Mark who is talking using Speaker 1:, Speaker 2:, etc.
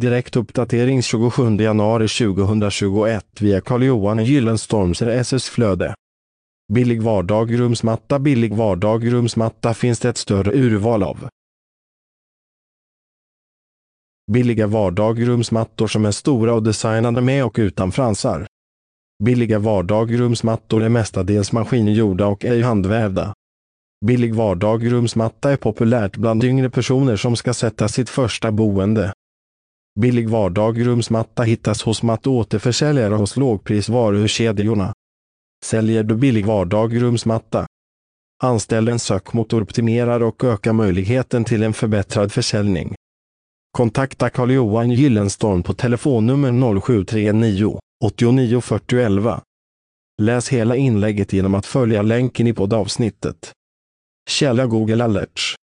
Speaker 1: Direktuppdatering 27 januari 2021 via Carl-Johan Gyllenstorms RSS-flöde. Billig vardagrumsmatta Billig vardagrumsmatta finns det ett större urval av. Billiga vardagrumsmattor som är stora och designade med och utan fransar. Billiga vardagrumsmattor är mestadels maskingjorda och ej handvävda. Billig vardagrumsmatta är populärt bland yngre personer som ska sätta sitt första boende. Billig vardagrumsmatta hittas hos mattåterförsäljare hos lågprisvarukedjorna. Säljer du billig vardagrumsmatta? Anställ en sökmotoroptimerare och ökar möjligheten till en förbättrad försäljning. Kontakta Carl-Johan Gyllenstorm på telefonnummer 0739 89 40 11. Läs hela inlägget genom att följa länken i poddavsnittet. Källa Google Alerts